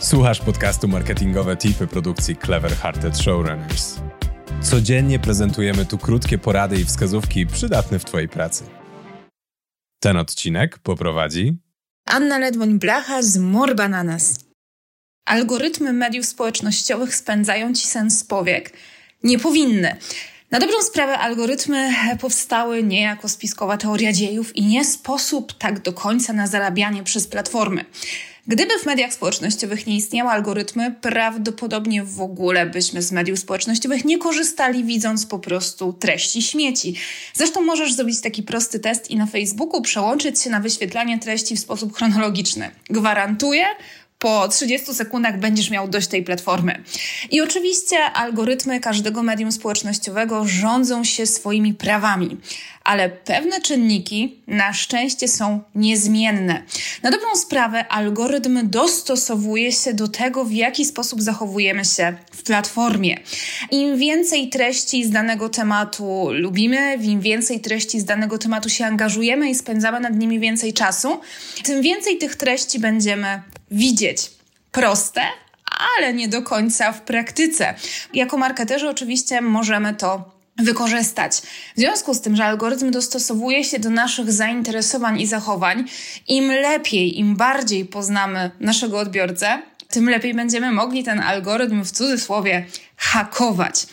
Słuchasz podcastu Marketingowe Tipy produkcji Clever Hearted Showrunners. Codziennie prezentujemy tu krótkie porady i wskazówki przydatne w Twojej pracy. Ten odcinek poprowadzi Anna Ledwoń-Blacha z More Bananas. Algorytmy mediów społecznościowych spędzają ci sens powiek. Nie powinny. Na dobrą sprawę algorytmy powstały nie jako spiskowa teoria dziejów i nie sposób tak do końca na zarabianie przez platformy. Gdyby w mediach społecznościowych nie istniały algorytmy, prawdopodobnie w ogóle byśmy z mediów społecznościowych nie korzystali, widząc po prostu treści śmieci. Zresztą możesz zrobić taki prosty test i na Facebooku przełączyć się na wyświetlanie treści w sposób chronologiczny. Gwarantuję, po 30 sekundach będziesz miał dość tej platformy. I oczywiście algorytmy każdego medium społecznościowego rządzą się swoimi prawami, ale pewne czynniki na szczęście są niezmienne. Na dobrą sprawę algorytm dostosowuje się do tego, w jaki sposób zachowujemy się w platformie. Im więcej treści z danego tematu lubimy, im więcej treści z danego tematu się angażujemy i spędzamy nad nimi więcej czasu, tym więcej tych treści będziemy widzieć. Proste, ale nie do końca w praktyce. Jako marketerzy oczywiście możemy to wykorzystać. W związku z tym, że algorytm dostosowuje się do naszych zainteresowań i zachowań, im lepiej, im bardziej poznamy naszego odbiorcę, tym lepiej będziemy mogli ten algorytm w cudzysłowie hakować.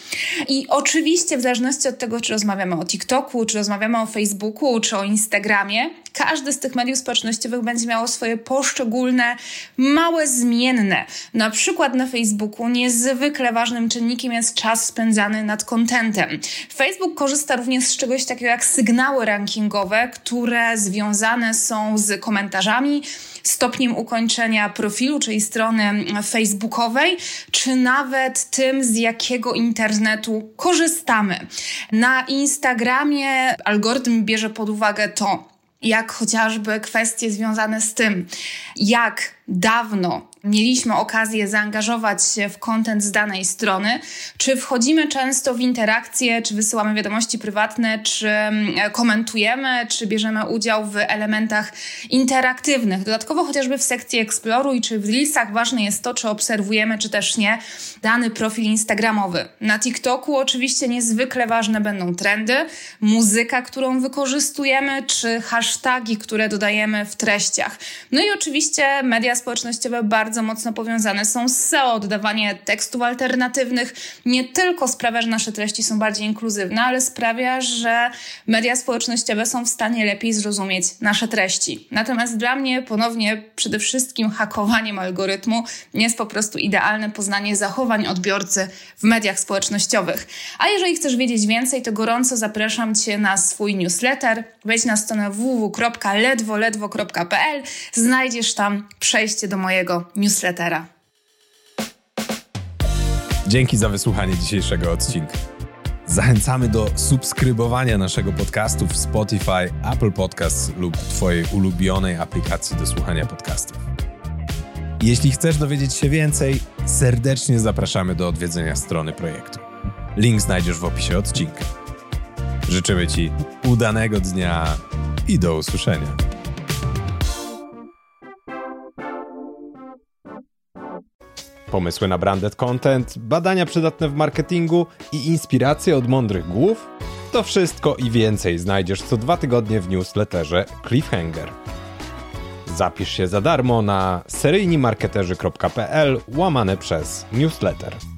I oczywiście, w zależności od tego, czy rozmawiamy o TikToku, czy rozmawiamy o Facebooku, czy o Instagramie, każdy z tych mediów społecznościowych będzie miało swoje poszczególne małe zmienne. Na przykład na Facebooku niezwykle ważnym czynnikiem jest czas spędzany nad kontentem. Facebook korzysta również z czegoś takiego jak sygnały rankingowe, które związane są z komentarzami, stopniem ukończenia profilu, czyli strony facebookowej, czy nawet tym, z jakiego internetu korzystamy. Na Instagramie algorytm bierze pod uwagę to, jak chociażby kwestie związane z tym, jak dawno mieliśmy okazję zaangażować się w kontent z danej strony, czy wchodzimy często w interakcje, czy wysyłamy wiadomości prywatne, czy mm, komentujemy, czy bierzemy udział w elementach interaktywnych. Dodatkowo chociażby w sekcji Exploruj, czy w Reelsach ważne jest to, czy obserwujemy, czy też nie dany profil instagramowy. Na TikToku oczywiście niezwykle ważne będą trendy, muzyka, którą wykorzystujemy, czy hasztagi, które dodajemy w treściach. No i oczywiście media społecznościowe bardzo bardzo mocno powiązane są z SEO. Dodawanie tekstów alternatywnych nie tylko sprawia, że nasze treści są bardziej inkluzywne, ale sprawia, że media społecznościowe są w stanie lepiej zrozumieć nasze treści. Natomiast dla mnie ponownie przede wszystkim hakowaniem algorytmu jest po prostu idealne poznanie zachowań odbiorcy w mediach społecznościowych. A jeżeli chcesz wiedzieć więcej, to gorąco zapraszam Cię na swój newsletter. Wejdź na stronę www.ledwoledwo.pl. Znajdziesz tam przejście do mojego newslettera. Dzięki za wysłuchanie dzisiejszego odcinka. Zachęcamy do subskrybowania naszego podcastu w Spotify, Apple Podcasts lub Twojej ulubionej aplikacji do słuchania podcastów. Jeśli chcesz dowiedzieć się więcej, serdecznie zapraszamy do odwiedzenia strony projektu. Link znajdziesz w opisie odcinka. Życzymy Ci udanego dnia i do usłyszenia. Pomysły na branded content, badania przydatne w marketingu i inspiracje od mądrych głów? To wszystko i więcej znajdziesz co dwa tygodnie w newsletterze Cliffhanger. Zapisz się za darmo na seryjnimarketerzy.pl łamane przez newsletter.